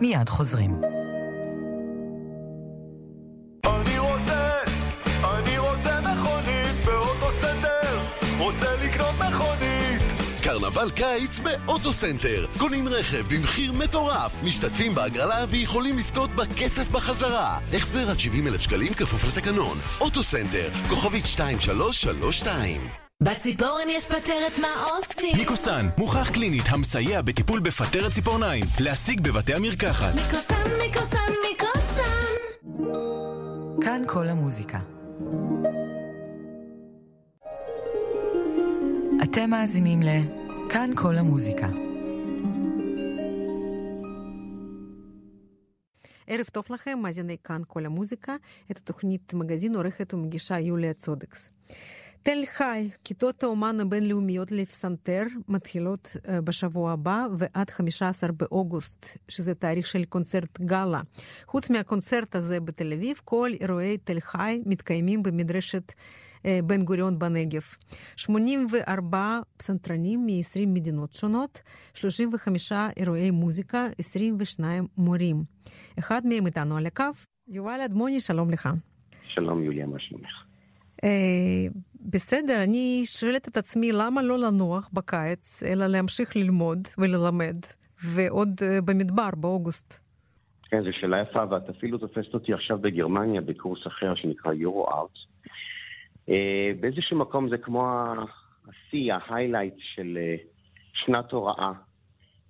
מיד חוזרים. קרנבל קיץ באוטוסנטר. קונים רכב במחיר מטורף, משתתפים בהגרלה ויכולים לזכות בכסף בחזרה. החזר עד 70 אלף שקלים כפוף לתקנון. אוטוסנטר, כוכבית 2332 בציפורן יש פטרת מה עושים? מיקוסן, מוכח קלינית המסייע בטיפול בפטרת ציפורניים. להשיג בבתי המרקחת. מיקוסן, מיקוסן, מיקוסן. כאן כל המוזיקה. אתם מאזינים ל... כאן כל המוזיקה. ערב טוב לכם, מאזיני כאן כל המוזיקה. את התוכנית מגזין עורכת ומגישה יוליה צודקס. תל חי, כיתות האומן הבינלאומיות לפסנתר מתחילות בשבוע הבא ועד 15 באוגוסט, שזה תאריך של קונצרט גאלה. חוץ מהקונצרט הזה בתל אביב, כל אירועי תל חי מתקיימים במדרשת בן גוריון בנגב. 84 פסנתרנים מ-20 מדינות שונות, 35 אירועי מוזיקה, 22 מורים. אחד מהם איתנו על הקו, יובל אדמוני, שלום לך. שלום יוליה, מה שלומך? בסדר, אני שואלת את עצמי למה לא לנוח בקיץ, אלא להמשיך ללמוד וללמד, ועוד במדבר באוגוסט. כן, זו שאלה יפה, ואת אפילו תופסת אותי עכשיו בגרמניה בקורס אחר שנקרא יורו-ארט. באיזשהו מקום זה כמו השיא, ההיילייט של שנת הוראה.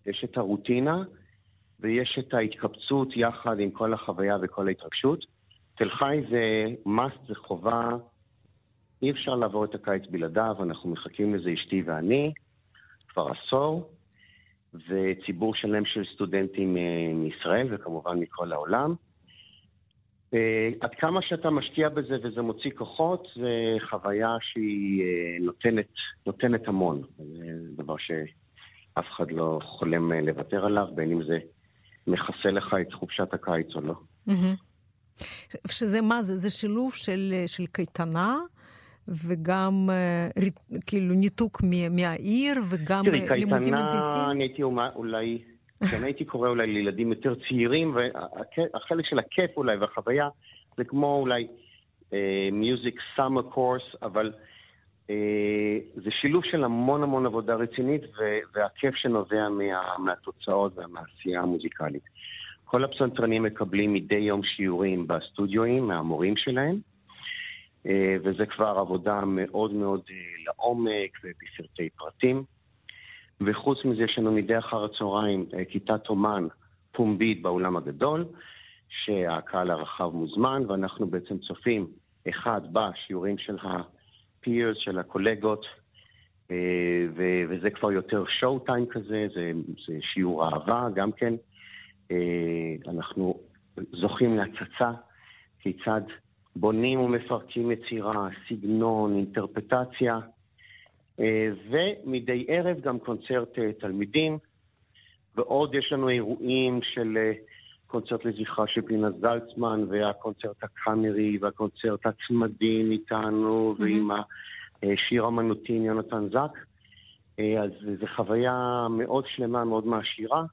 יש את הרוטינה ויש את ההתקבצות יחד עם כל החוויה וכל ההתרגשות. תל חי זה must, זה חובה אי אפשר לעבור את הקיץ בלעדיו, אנחנו מחכים לזה אשתי ואני כבר עשור, וציבור שלם של סטודנטים מישראל וכמובן מכל העולם. עד כמה שאתה משקיע בזה וזה מוציא כוחות, זה חוויה שהיא נותנת, נותנת המון. זה דבר שאף אחד לא חולם לוותר עליו, בין אם זה מכסה לך את חופשת הקיץ או לא. שזה מה זה? זה שילוב של, של קייטנה? וגם כאילו ניתוק מהעיר, וגם לימודים אינטנסיביים? תראי, אני הייתי אולי, כן, הייתי קורא אולי לילדים יותר צעירים, והחלק של הכיף אולי והחוויה, זה כמו אולי מיוזיק סאמר קורס, אבל זה שילוב של המון המון עבודה רצינית, והכיף שנובע מה, מהתוצאות ומהעשייה המוזיקלית. כל הפסנתרנים מקבלים מדי יום שיעורים בסטודיואים, מהמורים שלהם. וזה כבר עבודה מאוד מאוד לעומק ובפרטי פרטים. וחוץ מזה יש לנו מדי אחר הצהריים כיתת אומן פומבית באולם הגדול, שהקהל הרחב מוזמן, ואנחנו בעצם צופים, אחד, בשיעורים של ה-peers, של הקולגות, וזה כבר יותר שואו טיים כזה, זה, זה שיעור אהבה גם כן. אנחנו זוכים להצצה כיצד בונים ומפרקים יצירה, סגנון, אינטרפטציה, ומדי ערב גם קונצרט תלמידים, ועוד יש לנו אירועים של קונצרט לזכרה של פנינה זלצמן, והקונצרט הקאמרי, והקונצרט הצמדים איתנו, mm-hmm. ועם השיר אמנותי עם יונתן זק. אז זו חוויה מאוד שלמה, מאוד מעשירה.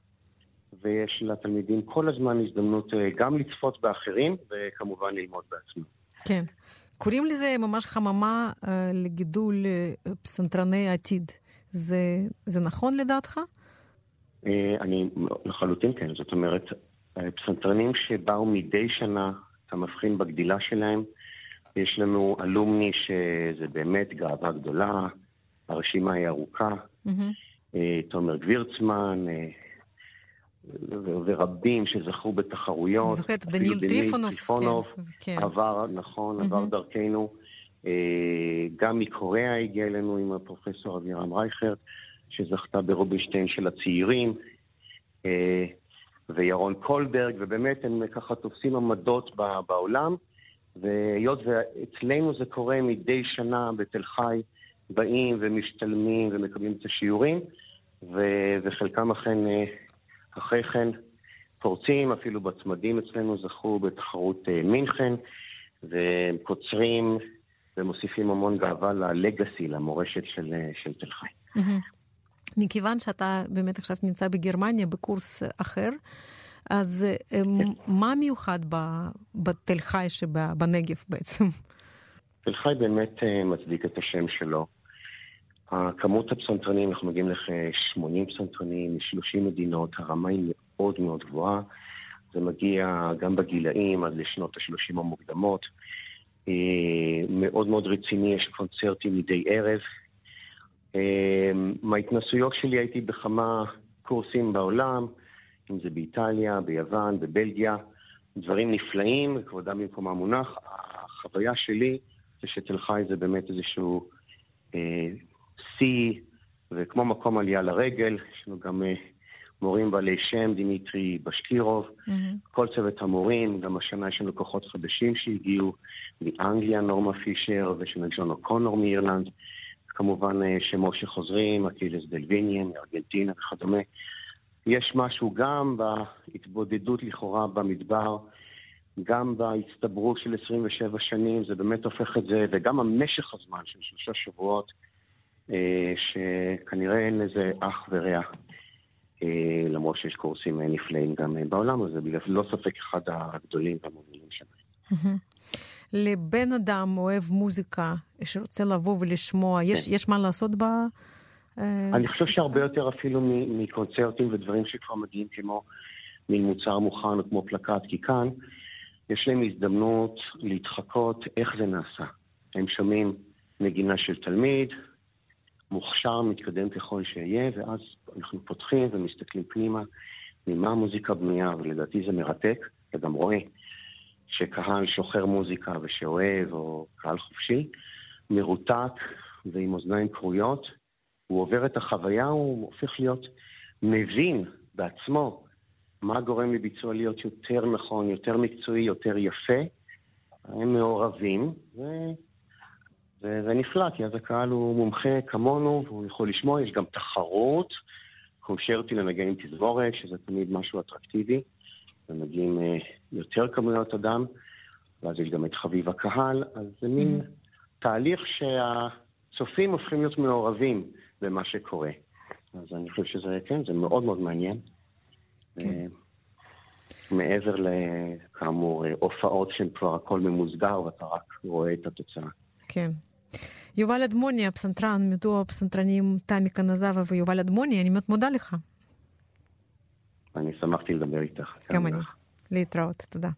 ויש לתלמידים כל הזמן הזדמנות גם לצפות באחרים, וכמובן ללמוד בעצמם. כן. קוראים לזה ממש חממה uh, לגידול uh, פסנתרני עתיד. זה, זה נכון לדעתך? אני לחלוטין כן. זאת אומרת, פסנתרנים שבאו מדי שנה, אתה מבחין בגדילה שלהם. יש לנו אלומני שזה באמת גאווה גדולה, הרשימה היא ארוכה. Mm-hmm. תומר גבירצמן, ורבים שזכו בתחרויות. זוכרת, דניאל טריפונוב. טריפונוב כן, כן. עבר, נכון, mm-hmm. עבר דרכנו. גם מקוריאה הגיע אלינו עם הפרופסור אבירם רייכרד, שזכתה ברובינשטיין של הצעירים, וירון קולברג, ובאמת הם ככה תופסים עמדות בעולם, והיות ואצלנו זה קורה מדי שנה בתל חי, באים ומשתלמים ומקבלים את השיעורים, וחלקם אכן... אחרי כן פורצים, אפילו בצמדים אצלנו זכו בתחרות מינכן, והם קוצרים ומוסיפים המון גאווה ללגאסי, למורשת של, של תל חי. מכיוון שאתה באמת עכשיו נמצא בגרמניה בקורס אחר, אז אה, מה מיוחד בתל חי שבנגב בעצם? תל חי באמת אה, מצדיק את השם שלו. כמות הפסנתרנים, אנחנו מגיעים לכ-80 פסנתרנים מ-30 מדינות, הרמה היא מאוד מאוד גבוהה. זה מגיע גם בגילאים עד לשנות ה-30 המוקדמות. אה, מאוד מאוד רציני, יש קונצרטים מדי ערב. אה, מההתנסויות שלי הייתי בכמה קורסים בעולם, אם זה באיטליה, ביוון, בבלגיה, דברים נפלאים, כבודם במקומה מונח. החוויה שלי זה שתל חי זה באמת איזשהו אה, שיא, וכמו מקום עלייה לרגל, יש לנו גם אה, מורים בעלי שם, דימיטרי בשקירוב, mm-hmm. כל צוות המורים, גם השנה יש לנו כוחות חדשים שהגיעו מאנגליה, נורמה פישר, ויש לנו ג'ון אוקונור מאירלנד, כמובן אה, שמות שחוזרים, אקילס דלה ויניה, מארגנטינה וכדומה. יש משהו גם בהתבודדות לכאורה במדבר, גם בהצטברות של 27 שנים, זה באמת הופך את זה, וגם המשך הזמן של שלושה שבועות, שכנראה אין לזה אח ורע, אה, למרות שיש קורסים נפלאים גם בעולם הזה, בגלל לא ספק אחד הגדולים והמובילים שלהם. לבן אדם אוהב מוזיקה, שרוצה לבוא ולשמוע, יש, כן. יש מה לעשות ב... אה, אני חושב שהרבה יותר אפילו מקונצרטים ודברים שכבר מגיעים כמו מין מוצר מוכן או כמו פלקט, כי כאן יש להם הזדמנות להתחקות איך זה נעשה. הם שומעים נגינה של תלמיד, מוכשר, מתקדם ככל שיהיה, ואז אנחנו פותחים ומסתכלים פנימה ממה המוזיקה בנויה, ולדעתי זה מרתק, אתה גם רואה שקהל שוחר מוזיקה ושאוהב, או קהל חופשי, מרותק ועם אוזניים כרויות, הוא עובר את החוויה, הוא הופך להיות מבין בעצמו מה גורם לביצוע להיות יותר נכון, יותר מקצועי, יותר יפה. הם מעורבים, ו... וזה נפלא, כי אז הקהל הוא מומחה כמונו, והוא יכול לשמוע, יש גם תחרות, קונשרטי לנגן עם תזמורת, שזה תמיד משהו אטרקטיבי, ומגיעים uh, יותר כמויות אדם, ואז יש גם את חביב הקהל, אז זה מין mm-hmm. תהליך שהצופים הופכים להיות מעורבים במה שקורה. אז אני חושב שזה, כן, זה מאוד מאוד מעניין. כן. מעבר לכאמור הופעות שהן כבר הכל ממוסגר ואתה רק רואה את התוצאה. כן. יובל אדמוני, הפסנתרן, מדוע הפסנתרנים תמי קנזבה ויובל אדמוני, אני מאוד מודה לך. אני שמחתי לדבר איתך. גם אני. להתראות, תודה.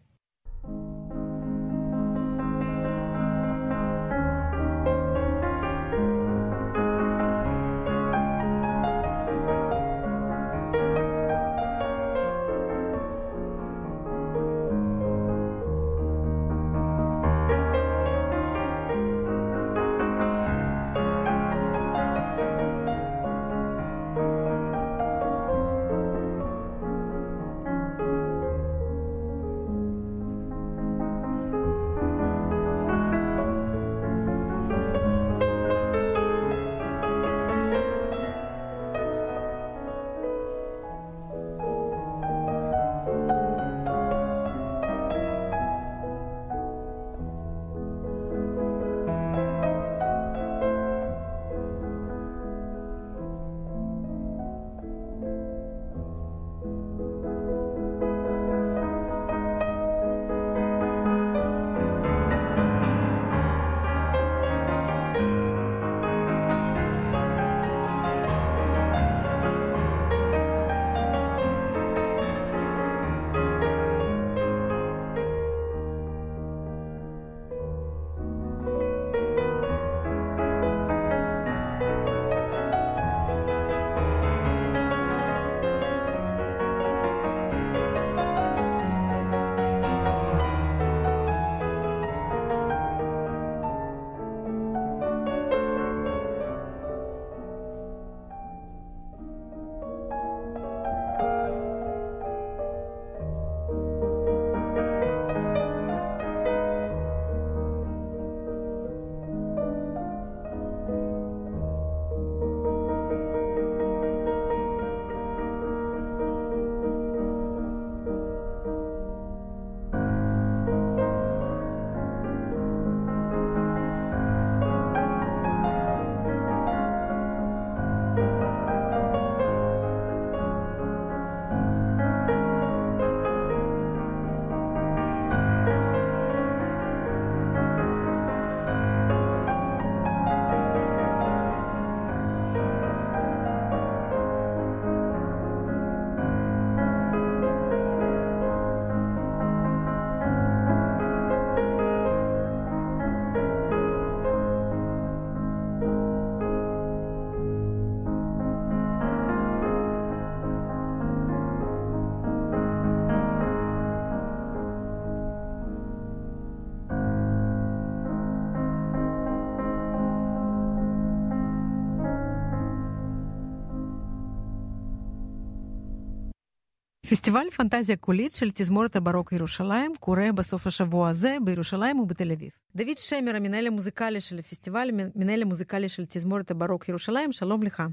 פסטיבל פנטזיה קולית של תזמורת הברוק ירושלים קורה בסוף השבוע הזה בירושלים ובתל אביב. דוד שמר, המנהל המוזיקלי של הפסטיבל, מנהל המוזיקלי של תזמורת הברוק ירושלים, שלום לך.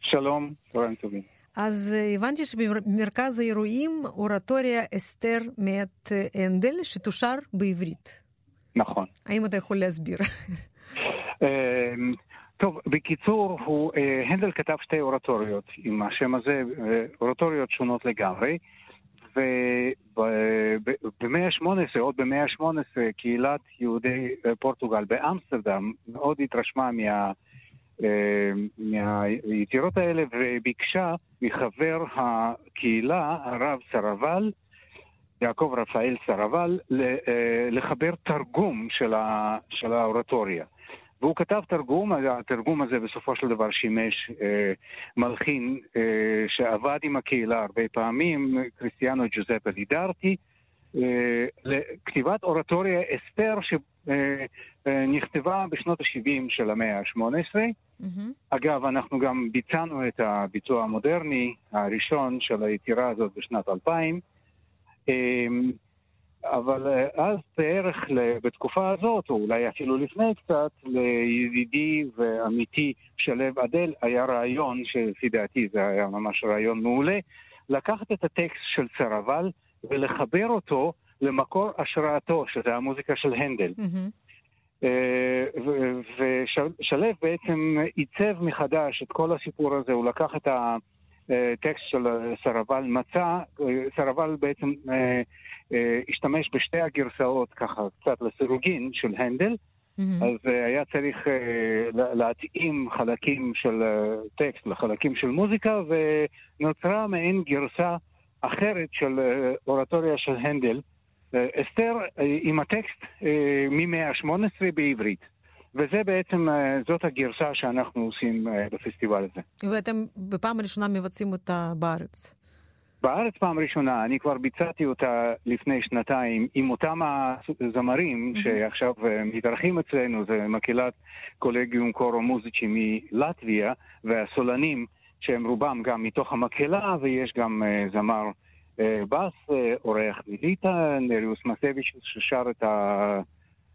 שלום, צהריים טובים. אז הבנתי שבמרכז האירועים אורטוריה אסתר מאת הנדל שתושר בעברית. נכון. האם אתה יכול להסביר? טוב, בקיצור, הוא, אה, הנדל כתב שתי אורטוריות עם השם הזה, אורטוריות שונות לגמרי. ובמאה ה-18, עוד במאה ה-18, קהילת יהודי פורטוגל באמסטרדם מאוד התרשמה מה... אה, מהיצירות האלה וביקשה מחבר הקהילה, הרב סרבל, יעקב רפאל סרבל, אה, לחבר תרגום של האורטוריה. והוא כתב תרגום, התרגום הזה בסופו של דבר שימש אה, מלחין אה, שעבד עם הקהילה הרבה פעמים, קריסטיאנו ג'וזפה לידרטי, אה, לכתיבת אורטוריה אסתר שנכתבה אה, בשנות ה-70 של המאה ה-18. Mm-hmm. אגב, אנחנו גם ביצענו את הביצוע המודרני הראשון של היצירה הזאת בשנת 2000. אבל אה, אז בערך בתקופה הזאת, או אולי אפילו לפני קצת, לידידי ועמיתי שלו אדל היה רעיון, שלפי דעתי זה היה ממש רעיון מעולה, לקחת את הטקסט של סרבל ולחבר אותו למקור השראתו, שזה המוזיקה של הנדל. Mm-hmm. ושלו בעצם עיצב מחדש את כל הסיפור הזה, הוא לקח את הטקסט של סרבל, מצא, סרבל בעצם אה, השתמש בשתי הגרסאות ככה קצת לסירוגין של הנדל, mm-hmm. אז אה, היה צריך אה, להתאים חלקים של טקסט לחלקים של מוזיקה, ונוצרה מעין גרסה אחרת של אורטוריה של הנדל, אסתר עם הטקסט ממאה ה-18 בעברית. וזה בעצם, זאת הגרסה שאנחנו עושים בפסטיבל הזה. ואתם בפעם הראשונה מבצעים אותה בארץ. בארץ פעם ראשונה, אני כבר ביצעתי אותה לפני שנתיים עם אותם הזמרים mm-hmm. שעכשיו אה, מתארחים אצלנו, זה מקהלת קולגיום קורו מוזיצ'י מלטביה, והסולנים שהם רובם גם מתוך המקהלה, ויש גם uh, זמר uh, בס, uh, אורח מליטא, נריוס מסביץ' ששר את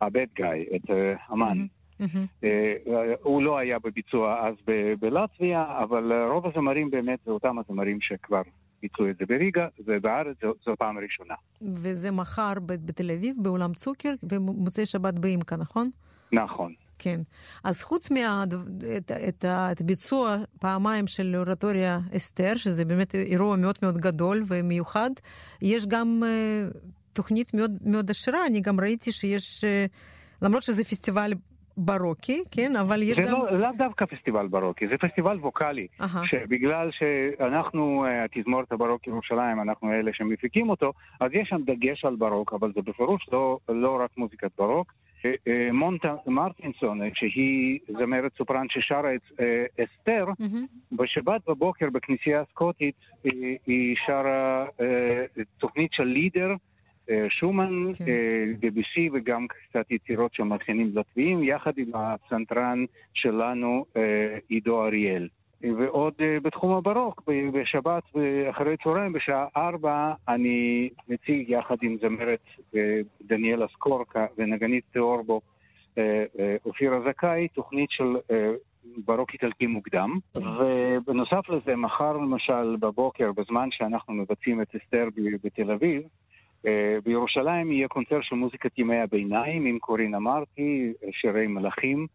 הבד גאי, את uh, אמן. Mm-hmm. Mm-hmm. Uh, הוא לא היה בביצוע אז בלטביה, אבל רוב הזמרים באמת זה אותם הזמרים שכבר ביצעו את זה בריגה, ובארץ זו, זו פעם ראשונה. וזה מחר בתל אביב, באולם צוקר, ומוצאי שבת באימקה, נכון? נכון. כן. אז חוץ מהביצוע פעמיים של אורטוריה אסתר, שזה באמת אירוע מאוד מאוד גדול ומיוחד, יש גם uh, תוכנית מאוד מאוד עשירה. אני גם ראיתי שיש, uh, למרות שזה פסטיבל ברוקי, כן, אבל יש זה גם... זה לא, לאו דווקא פסטיבל ברוקי, זה פסטיבל ווקאלי. Aha. שבגלל שאנחנו, אה, התזמורת הברוק ירושלים, אנחנו אלה שמפיקים אותו, אז יש שם דגש על ברוק, אבל זה בפירוש לא, לא רק מוזיקת ברוק. אה, אה, מונטה מרטינסון, שהיא זמרת סופרן ששרה את אסתר. בשבת בבוקר בכנסייה הסקוטית היא שרה תוכנית של לידר. אה, שומן, כן. דביסי וגם קצת יצירות של מלחינים לטביים, יחד עם הפסנתרן שלנו אה, עידו אריאל. ועוד בתחום הברוק, בשבת אחרי צהריים, בשעה ארבע, אני מציג יחד עם זמרת דניאלה סקורקה ונגנית תיאורבו אופירה זכאי, תוכנית של ברוק איטלקי מוקדם. ובנוסף לזה, מחר למשל בבוקר, בזמן שאנחנו מבצעים את אסתר בתל אביב, אה, בירושלים יהיה קונצרט של מוזיקת ימי הביניים עם קורין אמרתי, שירי מלאכים,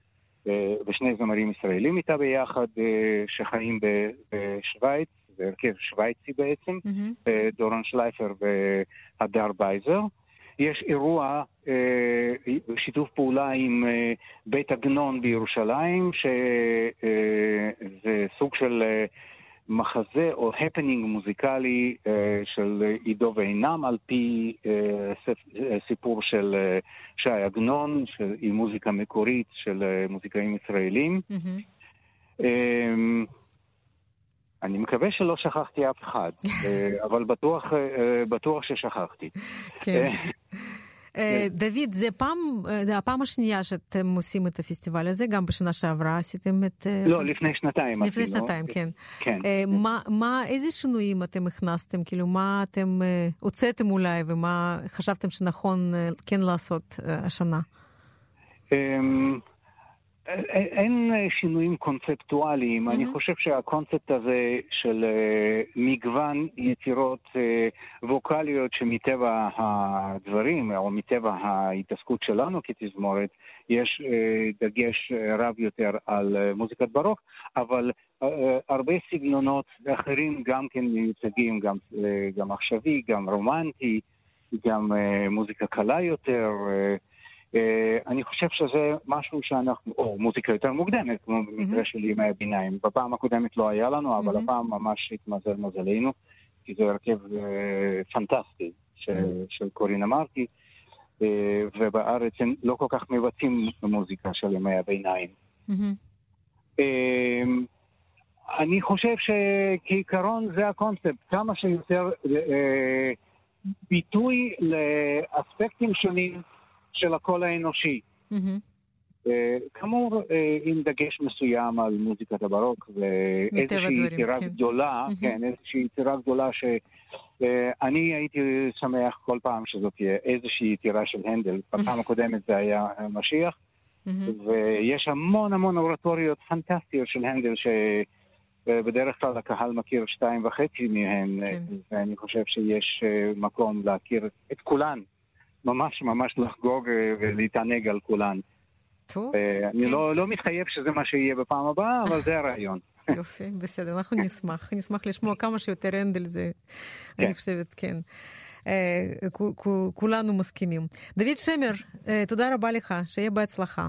אה, ושני זמרים ישראלים איתה ביחד אה, שחיים בשוויץ, בהרכב שוויצי בעצם, mm-hmm. דורון שלייפר והדר בייזר. יש אירוע בשיתוף פעולה עם בית עגנון בירושלים, שזה סוג של מחזה או הפנינג מוזיקלי uh, של עידו ועינם על פי uh, סיפור של שי עגנון, עם מוזיקה מקורית של מוזיקאים ישראלים. Mm-hmm. אני מקווה שלא שכחתי אף אחד, אבל בטוח, בטוח ששכחתי. כן. דוד, זה פעם, זה הפעם השנייה שאתם עושים את הפסטיבל הזה, גם בשנה שעברה עשיתם את... לא, לפני שנתיים. לפני שנתיים, כן. כן. מה, מה, איזה שינויים אתם הכנסתם? כאילו, מה אתם הוצאתם אולי, ומה חשבתם שנכון כן לעשות השנה? אין שינויים קונספטואליים. Mm-hmm. אני חושב שהקונספט הזה של uh, מגוון יצירות uh, ווקאליות שמטבע הדברים, או מטבע ההתעסקות שלנו כתזמורת, יש דגש רב יותר על מוזיקת ברוק, אבל הרבה סגנונות אחרים גם כן מיוצגים, גם, גם עכשווי, גם רומנטי, גם מוזיקה קלה יותר. אה, אני חושב שזה משהו שאנחנו, או מוזיקה יותר מוקדמת, כמו במקרה של ימי הביניים. בפעם הקודמת לא היה לנו, אבל הפעם ממש התמזל מזלנו, כי זה הרכב אה, פנטסטי של קורינה מרקי, אה, ובארץ הם לא כל כך מבצעים מוזיקה של ימי הביניים. אני חושב שכעיקרון זה הקונספט, כמה שיותר ביטוי לאספקטים שונים. של הקול האנושי. Mm-hmm. כאמור, אה, עם דגש מסוים על מוזיקת הברוק, ואיזושהי יצירה כן. גדולה, mm-hmm. כן, איזושהי יצירה גדולה שאני אה, הייתי שמח כל פעם שזאת תהיה איזושהי יצירה של הנדל. בפעם הקודמת זה היה משיח, mm-hmm. ויש המון המון אורטוריות פנטסטיות של הנדל ש... בדרך כלל הקהל מכיר שתיים וחצי מהן, כן. ואני חושב שיש מקום להכיר את כולן. ממש ממש לחגוג אה, ולהתענג על כולן. טוב. אה, אני כן. לא, לא מתחייב שזה מה שיהיה בפעם הבאה, אבל זה הרעיון. יופי, בסדר, אנחנו נשמח, נשמח לשמוע כמה שיותר הנדל זה, כן. אני חושבת, כן. אה, כולנו מסכימים. דוד שמר, תודה רבה לך, שיהיה בהצלחה.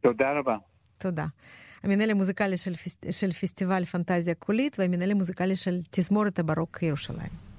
תודה רבה. תודה. המנהל המוזיקלי של, של פסטיבל פנטזיה קולית והמנהל המוזיקלי של תזמורת הברוק ירושלים.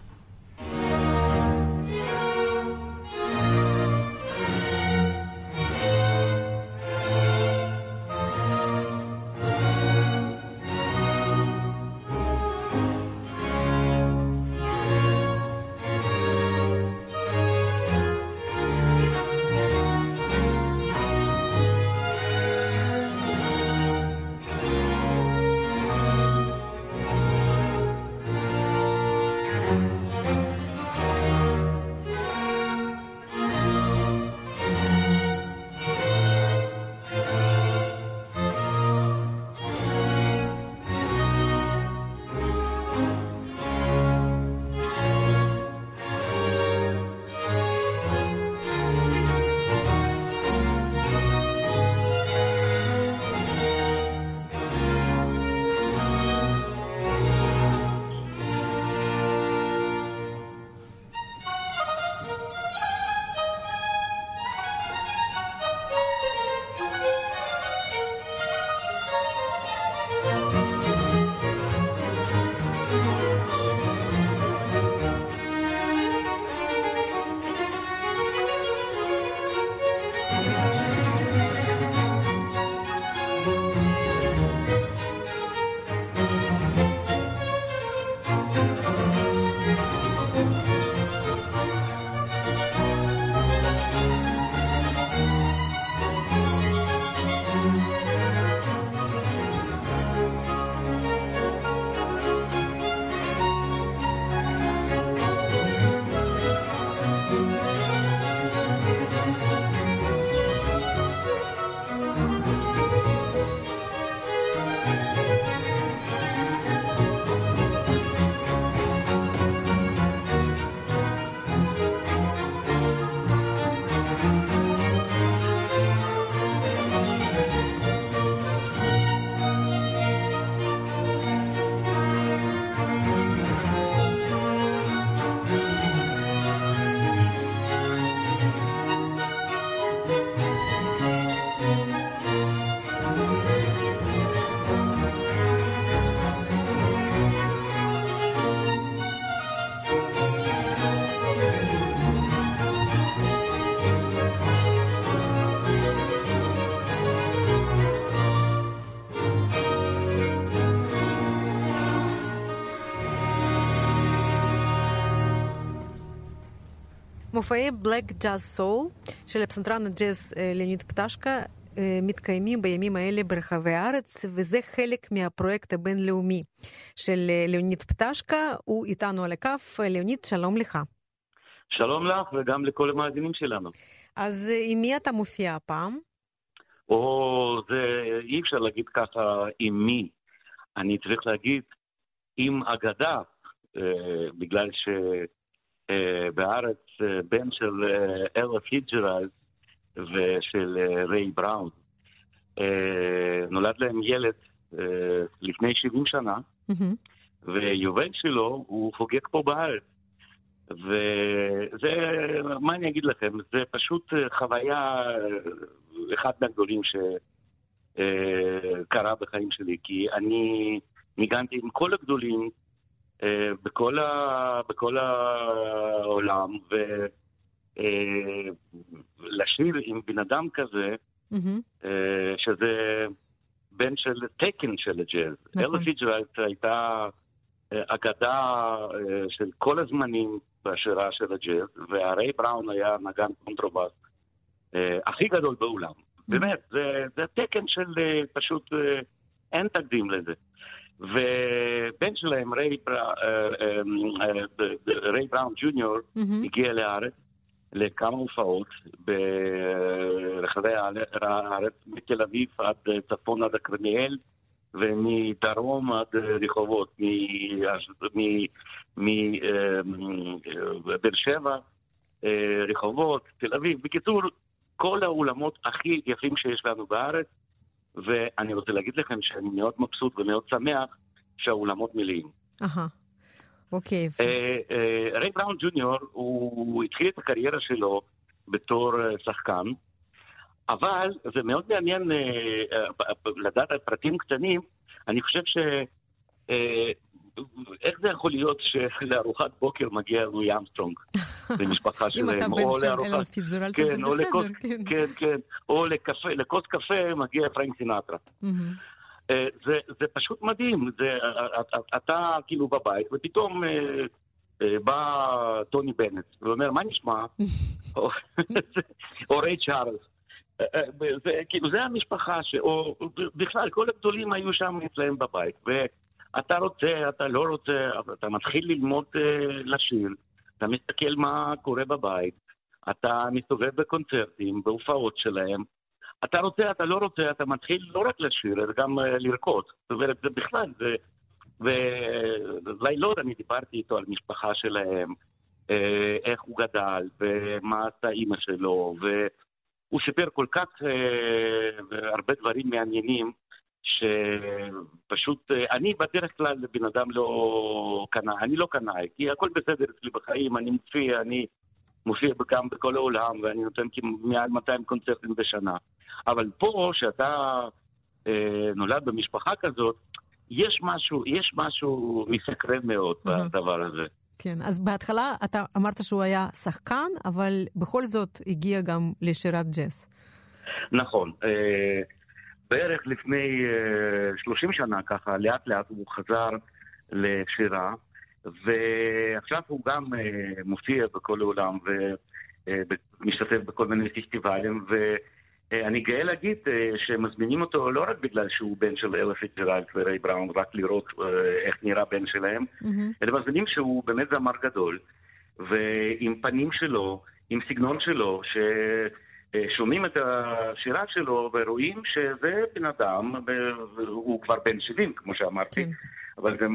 מופעי בלק ג'אז סול של הפסנתרן הג'אז אה, ליאוניד פטשקה אה, מתקיימים בימים האלה ברחבי הארץ, וזה חלק מהפרויקט הבינלאומי של אה, ליאוניד פטשקה. הוא איתנו על הכף. ליאוניד, שלום לך. שלום לך וגם לכל המאזינים שלנו. אז עם מי אתה מופיע הפעם? או, זה אי אפשר להגיד ככה עם מי. אני צריך להגיד עם אגדה, אה, בגלל שבארץ בן של אה, אלה פיג'רלד ושל אה, ריי בראון, אה, נולד להם ילד אה, לפני 70 שנה. ויובל שלו הוא חוגג פה בארץ. וזה, מה אני אגיד לכם, זה פשוט אה, חוויה, אה, אחד מהגדולים שקרה בחיים שלי, כי אני ניגנתי עם כל הגדולים אה, בכל, ה, בכל העולם, ולשיר עם בן אדם כזה. אה, שזה בן של תקן של הג'אז. נכון. אלה פיצג'רלד הייתה אה, אגדה אה, של כל הזמנים בשירה של הג'אז, וריי בראון היה נגן קונטרובאס אה, הכי גדול בעולם. באמת, זה, זה תקן של אה, פשוט, אה, אין תקדים לזה. ובן שלהם, ריי, בר... אה, אה, אה, ריי בראון ג'וניור, מהמם. הגיע לארץ לכמה הופעות ברחבי הארץ, מתל אביב עד צפון עד הכרמיאל, ומדרום עד רחובות, מבאר שבע, רחובות, תל אביב. בקיצור, כל האולמות הכי יפים שיש לנו בארץ, ואני רוצה להגיד לכם שאני מאוד מבסוט ומאוד שמח שהאולמות מלאים. אהה. אוקיי. אה, אה, ריי בראון ג'וניור, הוא התחיל את הקריירה שלו בתור אה, שחקן, אבל זה מאוד מעניין לדעת על פרטים קטנים. אני חושב ש... איך זה יכול להיות שלארוחת בוקר מגיע לואי ארמסטרונג במשפחה אם שלהם? אתה או בן של פיצג'רלד, אז זה כן, בסדר, כן. כן, כן, או לכוס קפה מגיע פרנק סינטרה. מהמם. אה, זה, זה פשוט מדהים, זה, אה, אה, אתה כאילו בבית, ופתאום בא טוני בנט, ואומר, מה נשמע? או, ריי צ'ארלס. זה, כאילו, זה המשפחה, ש... או בכלל, כל הגדולים היו שם אצלם בבית, ואתה רוצה, אתה לא רוצה, אבל אתה מתחיל ללמוד אה, לשיר, אתה מסתכל מה קורה בבית, אתה מסתובב בקונצרטים, בהופעות שלהם, אתה רוצה, אתה לא רוצה, אתה מתחיל לא רק לשיר, אלא גם אה, לרקוד. זאת אומרת, זה בכלל, זה... ולילות אני דיברתי איתו על משפחה שלהם, אה, איך הוא גדל, ומה עשתה אימא שלו, והוא סיפר כל כך אה, הרבה דברים מעניינים, שפשוט, אה, אני בדרך כלל בן אדם לא קנאי, אני לא קנאי, כי הכל בסדר אצלי בחיים, אני מופיע, אני מופיע גם בכל העולם, ואני נותן מעל 200 קונצרטים בשנה. אבל פה, שאתה אה, נולד במשפחה כזאת, יש משהו, יש משהו מסקרן מאוד אהה. בדבר הזה. כן, אז בהתחלה אתה אמרת שהוא היה שחקן, אבל בכל זאת הגיע גם לשירת ג'אז. נכון. אה, בערך לפני אה, 30 שנה, ככה, לאט לאט הוא חזר לשירה, ועכשיו הוא גם אה, מופיע בכל העולם ומשתתף בכל מיני פסטיבלים, ואני גאה להגיד אה, שמזמינים אותו לא רק בגלל שהוא בן של אלה פיג'רלד וריי בראון, רק לראות אה, איך נראה בן שלהם, מהמם. אלא מזמינים שהוא באמת זמר גדול, ועם פנים שלו, עם סגנון שלו, ששומעים את השירה שלו ורואים שזה בן אדם, הוא כבר בן 70, כמו שאמרתי, כן. אבל זה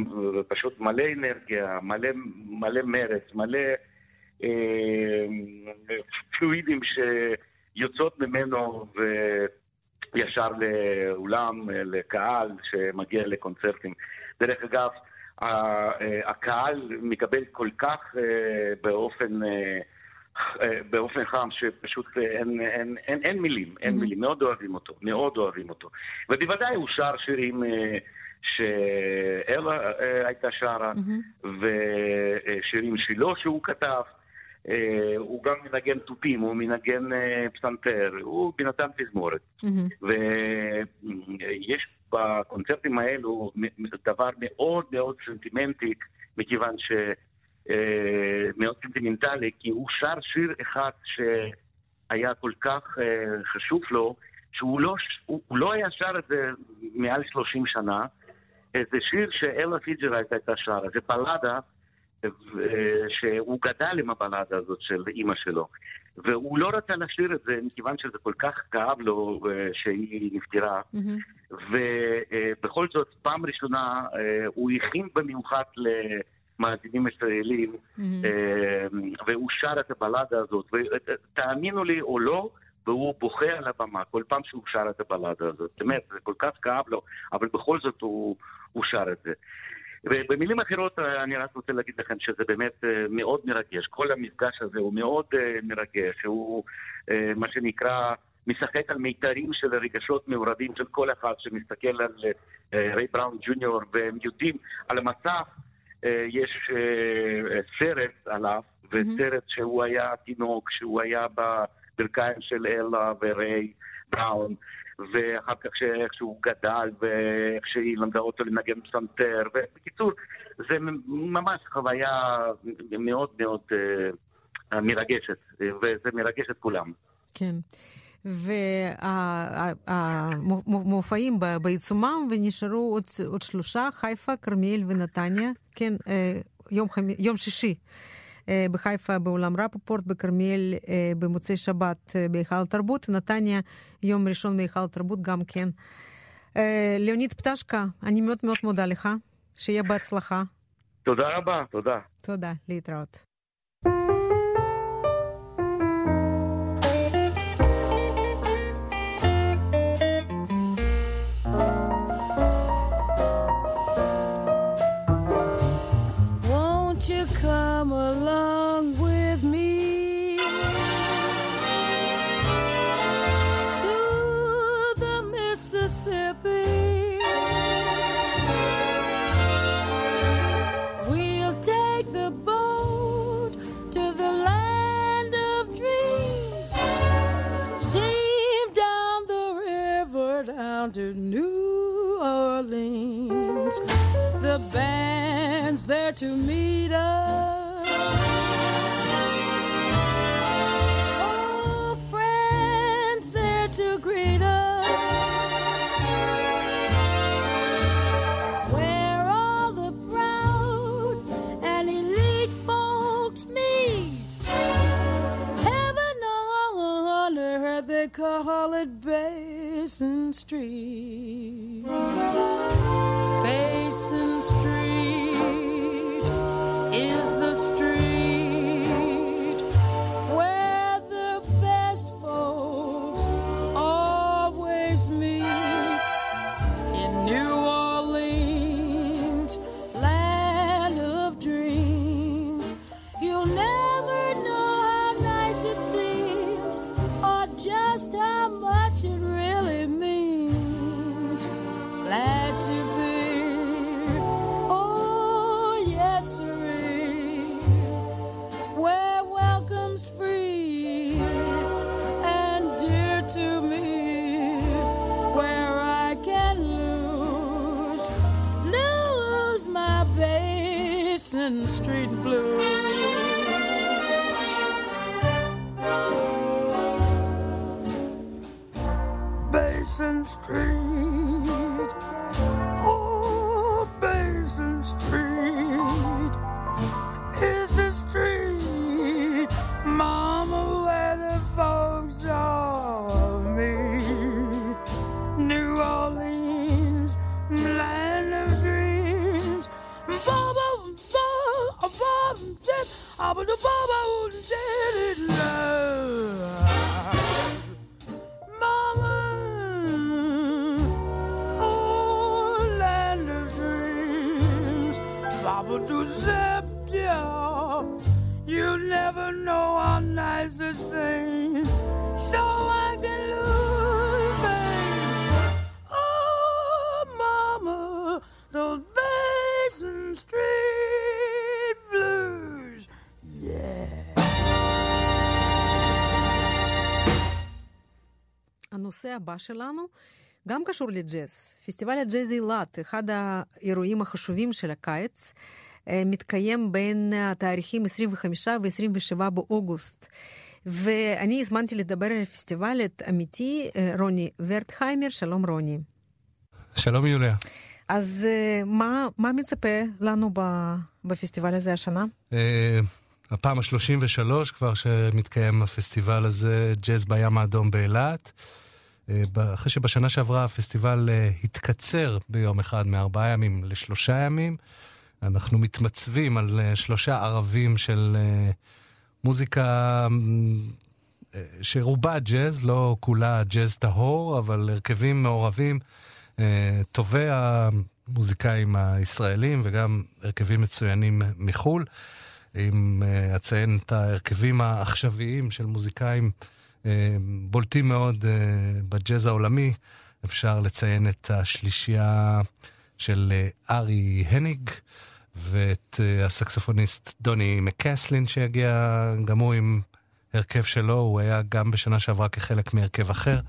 פשוט מלא אנרגיה, מלא, מלא מרץ, מלא אה, פלואידים שיוצאות ממנו וישר לאולם, לקהל שמגיע לקונצרטים. דרך אגב, אה, הקהל מקבל כל כך אה, באופן, אה, אה, באופן חם שפשוט אה, אין, אין, אין, אין מילים, אין Mhm. מילים, מאוד אוהבים אותו, מאוד אוהבים אותו. ובוודאי הוא שר שירים אה, שאלה אה, הייתה שרה, מהמם. ושירים שלו שהוא כתב. אה, הוא גם מנגן תופים, הוא מנגן אה, פסנתר, הוא בן אדם תזמורת. מהמם. ויש בקונצרטים האלו דבר מאוד מאוד סנטימנטי, מכיוון אה, מאוד סנטימנטלי, כי הוא שר שיר אחד שהיה כל כך אה, חשוב לו, שהוא לא, הוא, הוא לא היה שר את זה מעל 30 שנה. זה שיר שאלה פיצג'רלד הייתה שרה, זה בלדה שהוא גדל עם הבלדה הזאת של אימא שלו. והוא לא רצה לשיר את זה מכיוון שזה כל כך כאב לו שהיא נפטרה. Mm-hmm. ובכל זאת, פעם ראשונה הוא הכין במיוחד למאזינים ישראלים, mm-hmm. והוא שר את הבלדה הזאת. ותאמינו לי או לא, והוא בוכה על הבמה כל פעם שהוא שר את הבלדה הזאת. באמת, זה כל כך כאב לו, אבל בכל זאת הוא, הוא שר את זה. ובמילים אחרות אני רק רוצה להגיד לכם שזה באמת מאוד מרגש. כל המפגש הזה הוא מאוד מרגש, הוא מה שנקרא משחק על מיתרים של רגשות מעורבים של כל אחד שמסתכל על ריי בראון ג'וניור והם יודעים על המסך יש סרט עליו וסרט שהוא היה תינוק, שהוא היה בברכיים של אלה וריי בראון ואחר כך איך שהוא גדל, ואיך שהיא למדה אותו לנגן פסנתר, ובקיצור, זה ממש חוויה מאוד מאוד מרגשת, וזה מרגש את כולם. כן. והמופעים בעיצומם, ונשארו עוד, עוד שלושה, חיפה, כרמיאל ונתניה, כן, יום, יום שישי. בחיפה באולם רפופורט, בכרמיאל במוצאי שבת בהיכל התרבות, נתניה יום ראשון בהיכל התרבות גם כן. ליאוניד פטשקה, אני מאוד מאוד מודה לך, שיהיה בהצלחה. תודה רבה, תודה. תודה, להתראות. Down to New Orleans. The band's there to meet us. Friends there to greet us. Where all the proud and elite folks meet. Heaven on earth, they call it Basin Street. Basin Street is the street nice it seems, so I can lose, babe. Oh, Mama, those Basin Street blues, yeah. הנושא הבא שלנו גם קשור לג'אז. פסטיבל הג'אז אילת, אחד האירועים החשובים של הקיץ. מתקיים בין התאריכים 25 ו-27 באוגוסט. ואני הזמנתי לדבר על הפסטיבל את עמיתי רוני ורטהיימר, שלום רוני. שלום יוליה. אז מה, מה מצפה לנו בפסטיבל הזה השנה? הפעם ה-33 כבר שמתקיים הפסטיבל הזה, ג'אז בים האדום באילת. אחרי שבשנה שעברה הפסטיבל התקצר ביום אחד מארבעה ימים לשלושה ימים, אנחנו מתמצבים על שלושה ערבים של מוזיקה שרובה ג'אז, לא כולה ג'אז טהור, אבל הרכבים מעורבים, טובי המוזיקאים הישראלים וגם הרכבים מצוינים מחו"ל. אם אציין את ההרכבים העכשוויים של מוזיקאים בולטים מאוד בג'אז העולמי, אפשר לציין את השלישייה של ארי הניג ואת הסקסופוניסט דוני מקסלין שהגיע גם הוא עם הרכב שלו, הוא היה גם בשנה שעברה כחלק מהרכב אחר,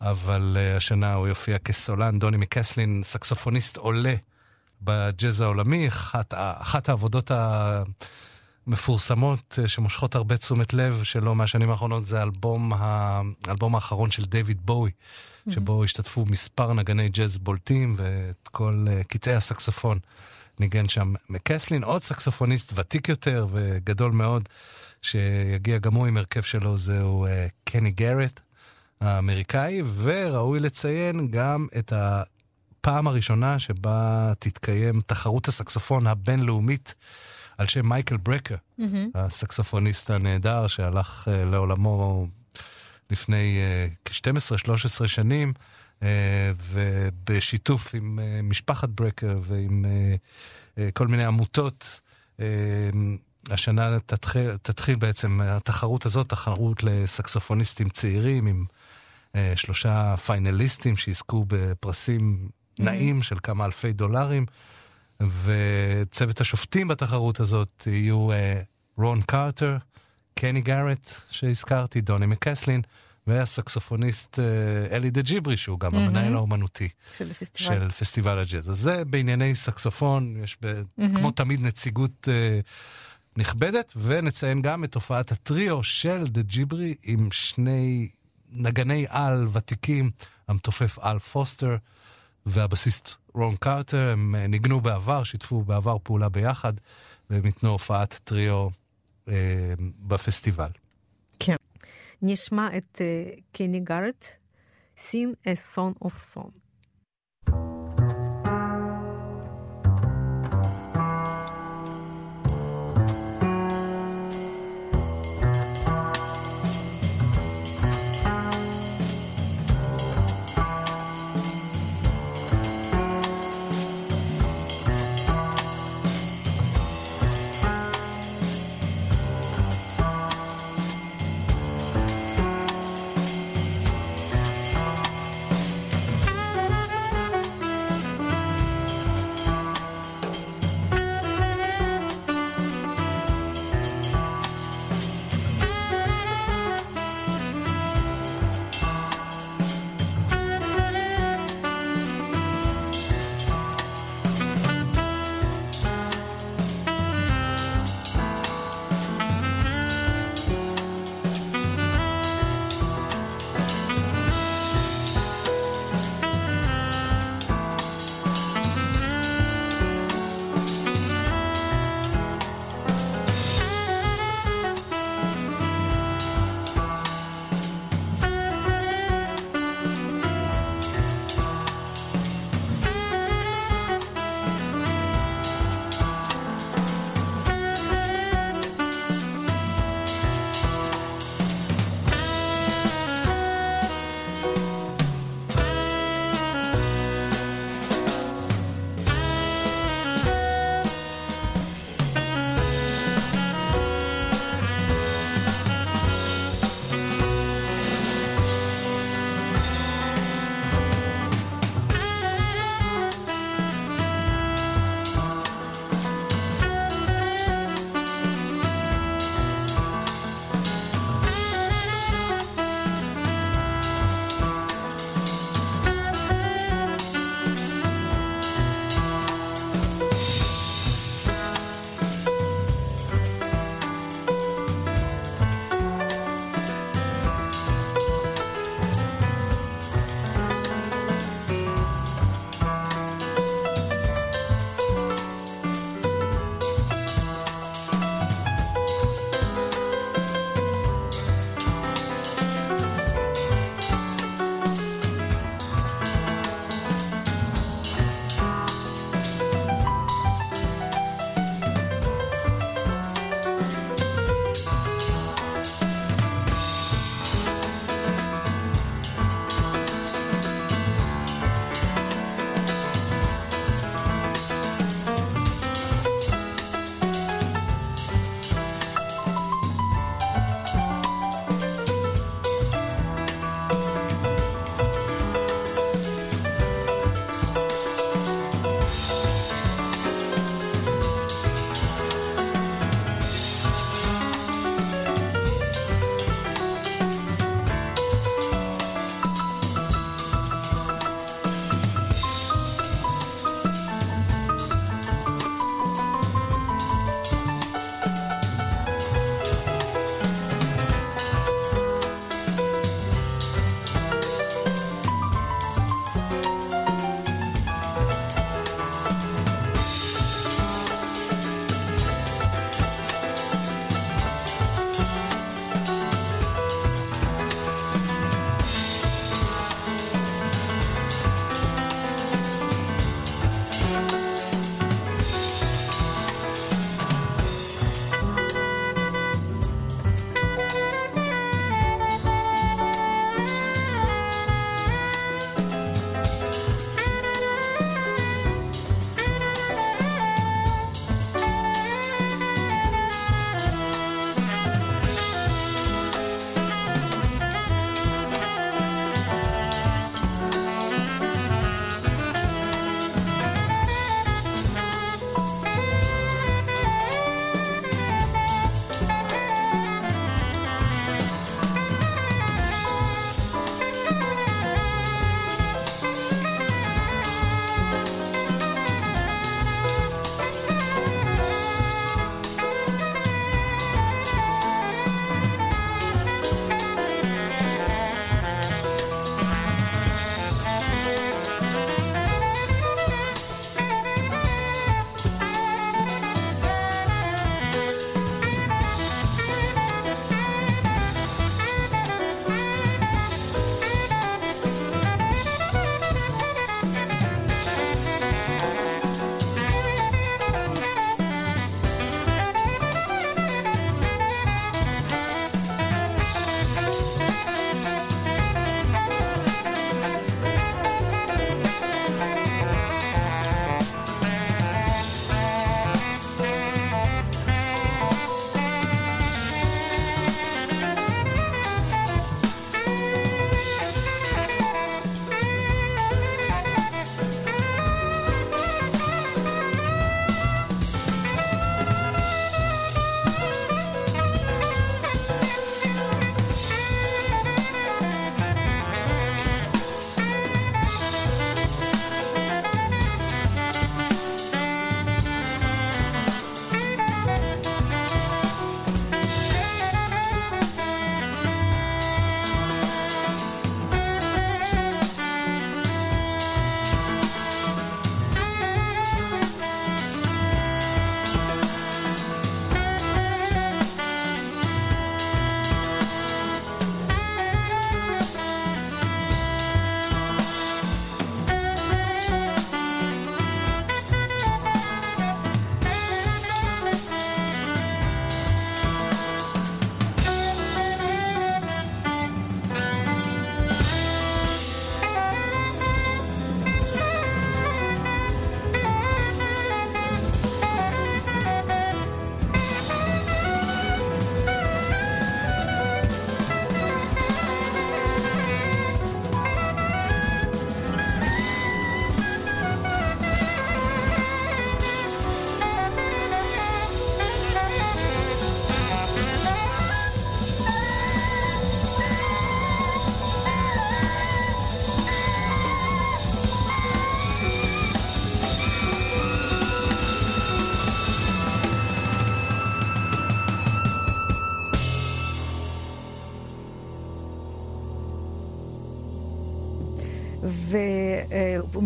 אבל השנה הוא יופיע כסולן. דוני מקסלין, סקסופוניסט עולה בג'אז העולמי, אחת, אחת העבודות המפורסמות שמושכות הרבה תשומת לב שלו מהשנים האחרונות זה האלבום, האלבום האחרון של דיוויד בואי, mm-hmm. שבו השתתפו מספר נגני ג'אז בולטים ואת כל קטעי הסקסופון ניגן שם מקסלין, עוד סקסופוניסט ותיק יותר וגדול מאוד, שיגיע גם הוא עם הרכב שלו, זהו קני גארט האמריקאי, וראוי לציין גם את. הפעם הראשונה שבה תתקיים תחרות הסקסופון הבינלאומית על שם מייקל ברקר, mm-hmm. הסקסופוניסט הנהדר שהלך uh, לעולמו לפני uh, כ-12-13 שנים, ובשיתוף עם uh, משפחת ברקר ועם uh, כל מיני עמותות. השנה תתחיל, תתחיל בעצם התחרות הזאת, תחרות לסקסופוניסטים צעירים עם שלושה פיינליסטים שיזכו בפרסים נעים של כמה אלפי דולרים, וצוות השופטים בתחרות הזאת יהיו רון קרטר, קני גארט שהזכרתי, דוני מקסלין, והסקסופוניסט אלי דה ג'יברי, שהוא גם mm-hmm. המנהל האומנותי של פסטיבל. של פסטיבל הג'אז. אז זה בענייני סקסופון, יש ב, mm-hmm. כמו תמיד נציגות uh, נכבדת, ונציין גם את תופעת הטריו של דה ג'יברי עם שני נגני על ותיקים, המתופף אל פוסטר. והבסיסט רון קרטר, הם ניגנו בעבר, שיתפו בעבר פעולה ביחד, והם ייתנו הופעת טריו אה, בפסטיבל. כן. נשמע את uh, קני גארט, Sing a Song of Song.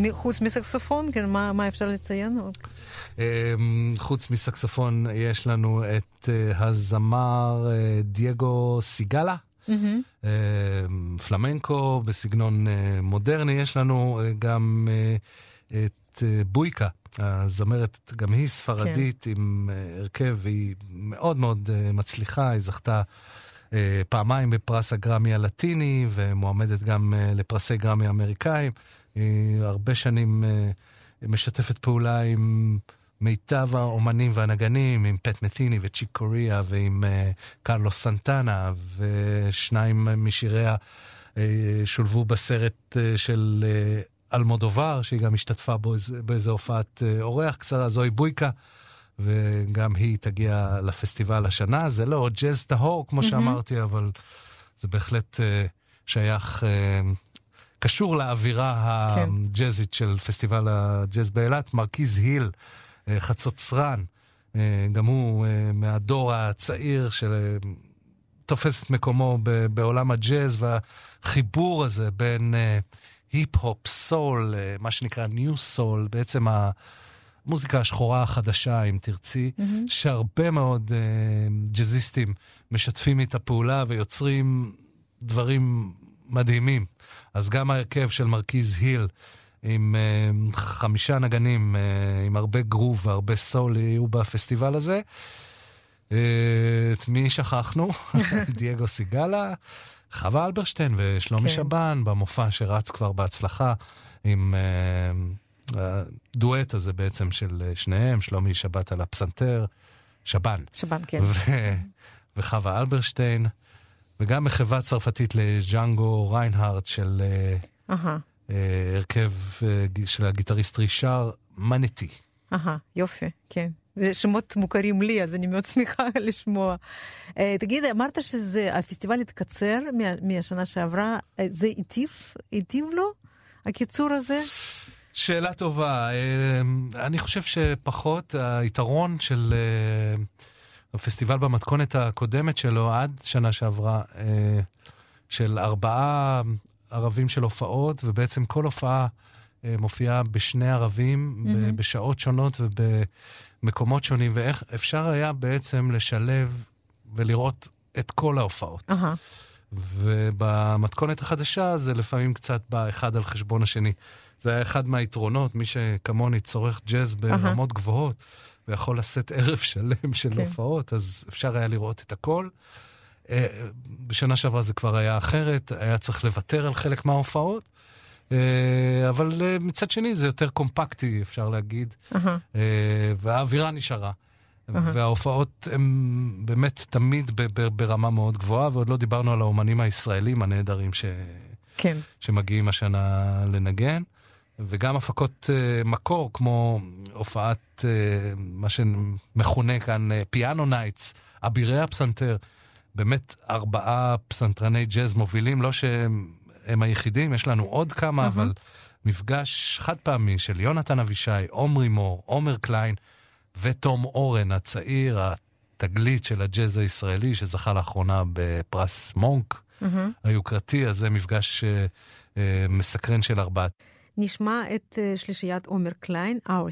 וחוץ מסקסופון, כן, מה, מה אפשר לציין? אמ, חוץ מסקסופון יש לנו את אה, הזמר אה, דייגו סיגלה. Mm-hmm. פלמנקו בסגנון מודרני, יש לנו גם את בויקה, הזמרת, גם היא ספרדית כן. עם הרכב, והיא מאוד מאוד מצליחה, היא זכתה פעמיים בפרס הגרמי הלטיני, ומועמדת גם לפרסי גרמי אמריקאים. היא הרבה שנים משתפת פעולה עם מיטב האומנים והנגנים, עם פט מתיני וצ'יק קוריאה ועם uh, קרלוס סנטנה, ושניים משיריה שולבו בסרט של אלמודובר, שהיא גם השתתפה בו באיזה הופעת אורח קצרה, זוהי בויקה. וגם היא תגיע לפסטיבל השנה. זה לא ג'אז טהור, כמו mm-hmm. שאמרתי, אבל זה בהחלט uh, שייך, uh, קשור לאווירה כן. הג'אזית של פסטיבל הג'אז באילת. מרכיז היל אה, חצוצרן, אה, גם הוא אה, מהדור הצעיר שתופס את מקומו בעולם הג'אז והחיבור הזה בין היפ-הופ, סול, מה שנקרא ניו סול, בעצם המוזיקה השחורה החדשה, אם תרצי, mm-hmm. שהרבה מאוד ג'אזיסטים משתפים איתה פעולה ויוצרים דברים מדהימים. אז גם ההרכב של מרכיז היל, עם uh, חמישה נגנים uh, עם הרבה גרוב והרבה סול יהיו בפסטיבל הזה. Uh, את מי שכחנו? דייגו סיגלה, חווה אלברשטיין ושלומי כן. שבן במופע שרץ כבר בהצלחה עם uh, הדואט הזה בעצם של שניהם, שלומי שבת על הפסנתר, שבן. שבן, כן. ו- וחווה אלברשטיין, וגם מחווה צרפתית לג'אנגו ריינהארט של... Uh-huh. אה, הרכב אה, של הגיטריסט רישר מנטי. אהה, יופי, כן. זה שמות מוכרים לי, אז אני מאוד שמחה לשמוע. Uh, תגיד, אמרת שהפסטיבל התקצר מה, מהשנה שעברה, uh, זה היטיב? היטיב לו, הקיצור הזה? שאלה טובה. Uh, אני חושב שפחות, היתרון של uh, הפסטיבל במתכונת הקודמת שלו, עד שנה שעברה, uh, של ארבעה ערבים של הופעות, ובעצם כל הופעה אה, מופיעה בשני ערבים, mm-hmm. בשעות שונות ובמקומות שונים, ואיך אפשר היה בעצם לשלב ולראות את כל ההופעות. Uh-huh. ובמתכונת החדשה זה לפעמים קצת בא אחד על חשבון השני. זה היה אחד מהיתרונות, מי שכמוני צורך ג'אז ברמות uh-huh. גבוהות, ויכול לשאת ערב שלם של. כן. הופעות, אז אפשר היה לראות את הכל. אה, בשנה שעברה זה כבר היה אחרת, היה צריך לוותר על חלק מההופעות. אה, אבל אה, מצד שני זה יותר קומפקטי, אפשר להגיד, uh-huh. והאווירה נשארה. Uh-huh. וההופעות הן באמת תמיד ברמה מאוד גבוהה, ועוד לא דיברנו על האומנים הישראלים הנהדרים ש... כן. שמגיעים השנה לנגן. וגם הפקות uh, מקור, כמו הופעת, uh, מה שמכונה כאן Piano Knights, אבירי הפסנתר, באמת ארבעה פסנתרני ג'אז מובילים, לא שהם היחידים, יש לנו עוד כמה, אבל מפגש חד פעמי של יונתן אבישי, עומרי מור, עומר קליין ותום אורן הצעיר, התגלית של הג'אז הישראלי, שזכה לאחרונה בפרס מונק. היוקרתי, אז זה מפגש uh, uh, מסקרן של ארבעת. נשמע את uh, שלישיית עומר קליין, Our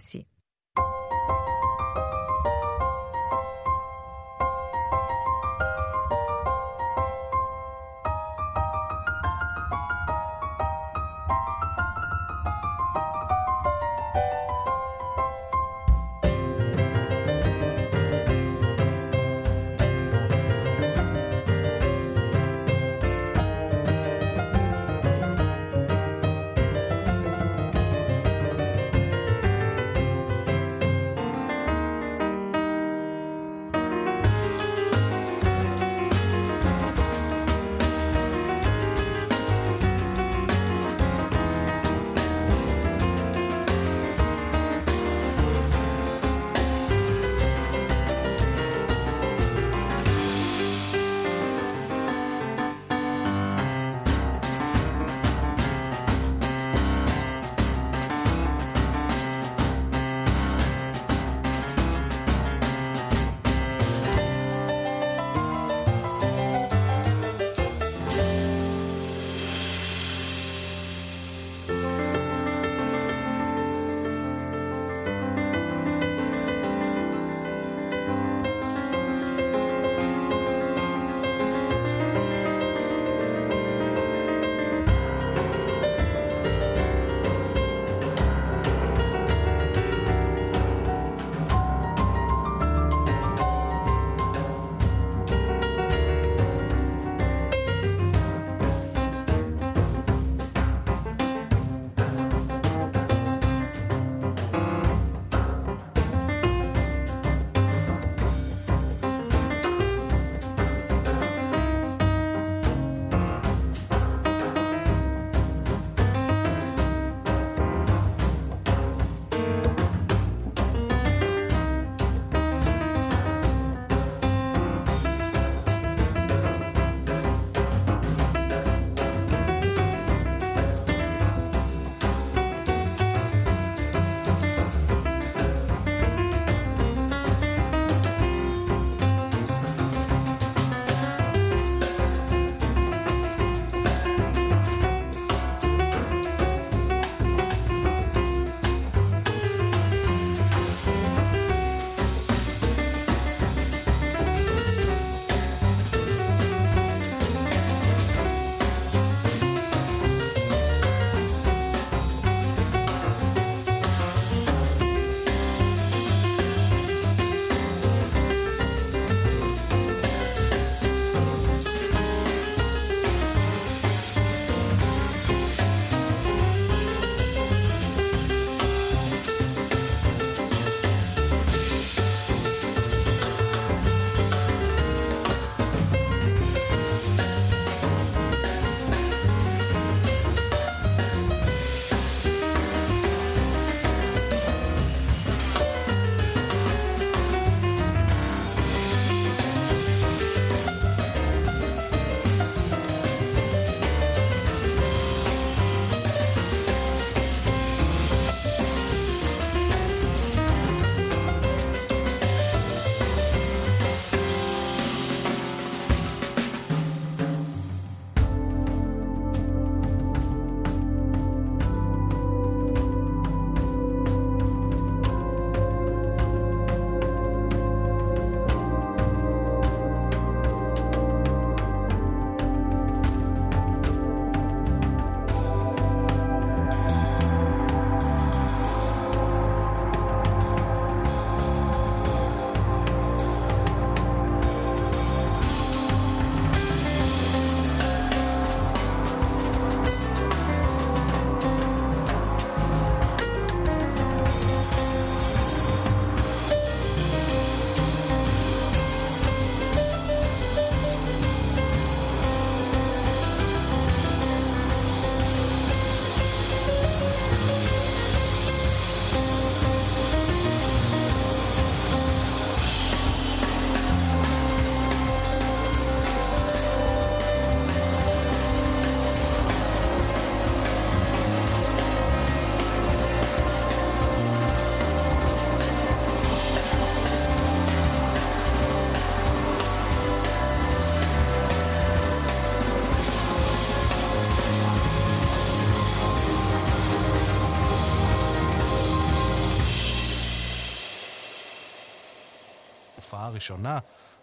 הראשונה,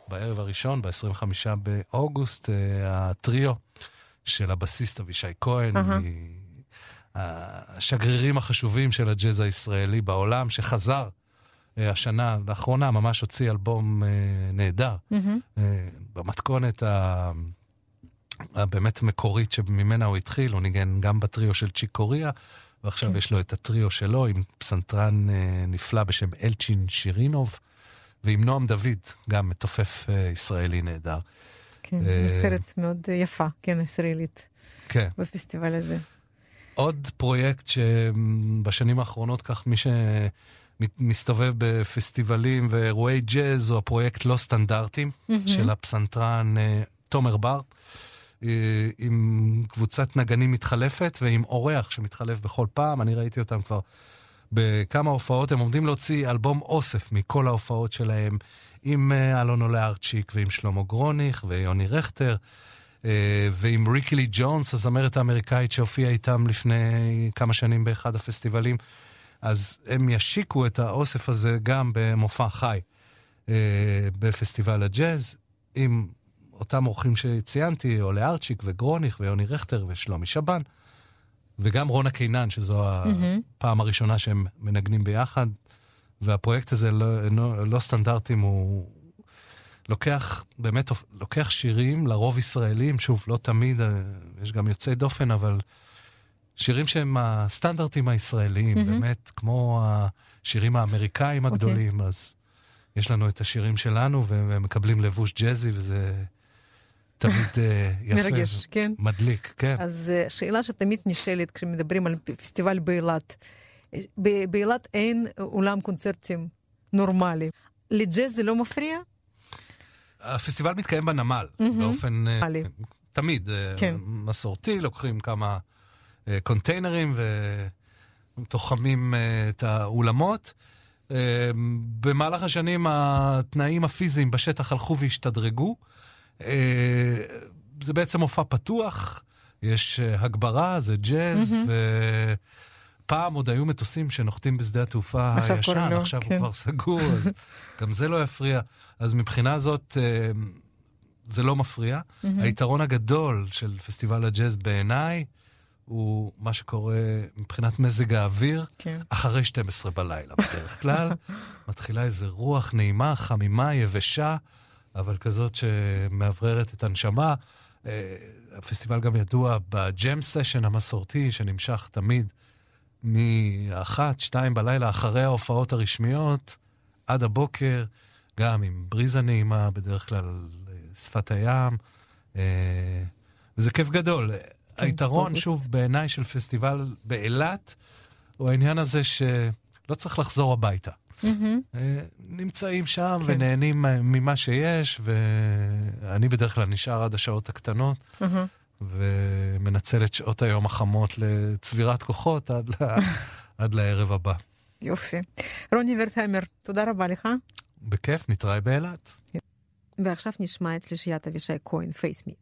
בערב הראשון, ב-25 באוגוסט, הטריו של הבסיסט אבישי כהן, השגרירים החשובים של הג'אז הישראלי בעולם, שחזר השנה, לאחרונה, ממש הוציא אלבום נהדר, במתכונת ה... הבאמת מקורית שממנה הוא התחיל, הוא ניגן גם בטריו של צ'יק קוריאה, ועכשיו כן. יש לו את הטריו שלו עם פסנתרן אה, נפלא בשם אלצ'ין שירינוב, ועם נועם דוד, גם מתופף אה, ישראלי נהדר. כן, אה, נבחרת מאוד יפה, כן, ישראלית. כן. בפסטיבל הזה. עוד פרויקט שבשנים האחרונות, כך מי שמסתובב בפסטיבלים ואירועי ג'אז, הוא הפרויקט לא סטנדרטים mm-hmm. של הפסנתרן אה, תומר בר. אה, עם קבוצת נגנים מתחלפת ועם אורח שמתחלף בכל פעם. אני ראיתי אותם כבר בכמה הופעות. הם עומדים להוציא אלבום אוסף מכל ההופעות שלהם, עם אה, אלון עולה ארצ'יק ועם שלמה גרוניך ויוני רכטר. אה, ועם ריקלי ג'ונס, הזמרת האמריקאית שהופיעה איתם לפני כמה שנים באחד הפסטיבלים. אז הם ישיקו את האוסף הזה גם במופע חי בפסטיבל הג'אז, עם אותם אורחים שציינתי, עולה ארצ'יק וגרוניך ויוני רכטר ושלומי שבן, וגם רונה קינן, שזו. הפעם הראשונה שהם מנגנים ביחד. והפרויקט הזה לא, לא, לא סטנדרטים, הוא לוקח, באמת, לוקח שירים, לרוב ישראלים, שוב, לא תמיד, אה, יש גם יוצאי דופן, אבל שירים שהם הסטנדרטים הישראליים, mm-hmm. באמת, כמו השירים האמריקאים אוקיי. הגדולים, okay. אז יש לנו את השירים שלנו, והם מקבלים לבוש ג'אזי, וזה... תמיד אה, יפה. מרגש, כן. מדליק, כן. אז אה, שאלה שתמיד נשאלת כשמדברים על פסטיבל באילת. באילת אין אולם קונצרטים נורמלי. לג'אז זה לא מפריע? הפסטיבל מתקיים בנמל, באופן אה, תמיד כן. מסורתי, לוקחים כמה קונטיינרים ותוחמים את האולמות. במהלך השנים התנאים הפיזיים בשטח הלכו והשתדרגו. אה, זה בעצם מופע פתוח, יש אה, הגברה, זה ג'אז, mm-hmm. ופעם עוד היו מטוסים שנוחתים בשדה התעופה עכשיו הישן, עכשיו כן. הוא כבר סגור, אז גם זה לא יפריע. אז מבחינה זאת, אה, זה לא מפריע. Mm-hmm. היתרון הגדול של פסטיבל הג'אז בעיניי, הוא מה שקורה מבחינת מזג האוויר, כן. אחרי 12 בלילה בדרך כלל. מתחילה איזו רוח נעימה, חמימה, יבשה. אבל כזאת שמאווררת את הנשמה. אה, הפסטיבל גם ידוע בג'ם סשן המסורתי, שנמשך תמיד מאחת, שתיים בלילה, אחרי ההופעות הרשמיות, עד הבוקר, גם עם בריזה נעימה, בדרך כלל שפת הים, אה, וזה כיף גדול. כן, היתרון, שוב, בעיניי של פסטיבל באילת, הוא העניין הזה שלא צריך לחזור הביתה. Mm-hmm. נמצאים שם כן. ונהנים ממה שיש, ואני בדרך כלל נשאר עד השעות הקטנות, mm-hmm. ומנצל את שעות היום החמות לצבירת כוחות עד, ל... עד לערב הבא. יופי. רוני ורטהיימר, תודה רבה לך. בכיף, נתראה באילת. ועכשיו נשמע את שלישיית אבישי כהן, פייסמי.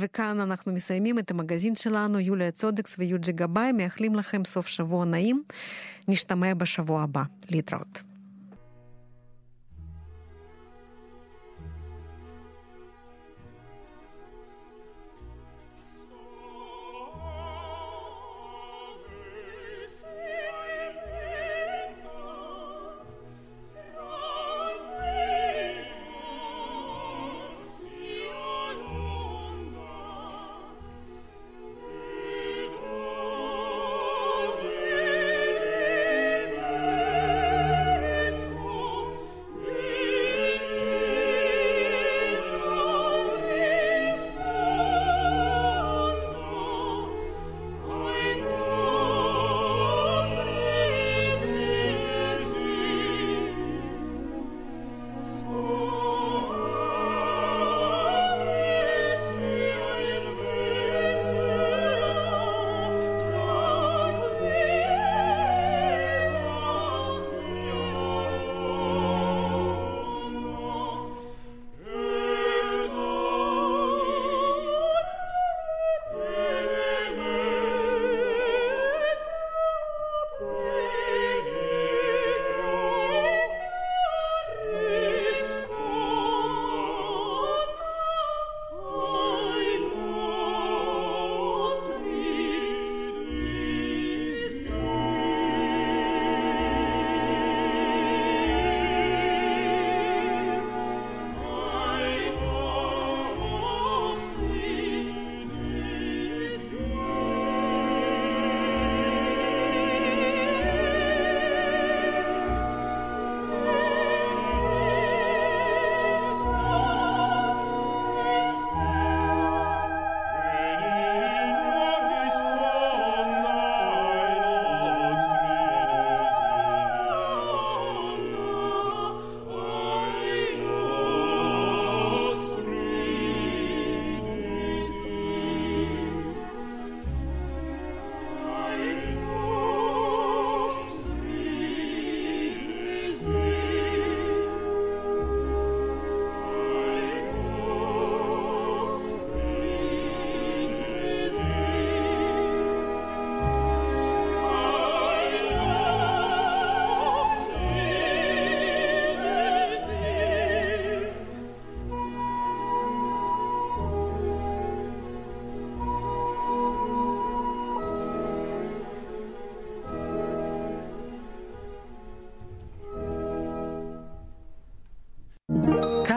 וכאן אנחנו מסיימים את המגזין שלנו, יוליה צודקס ויוג'י גבאי, מאחלים לכם סוף שבוע נעים. נשתמע בשבוע הבא. להתראות.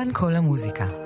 כאן כל המוזיקה.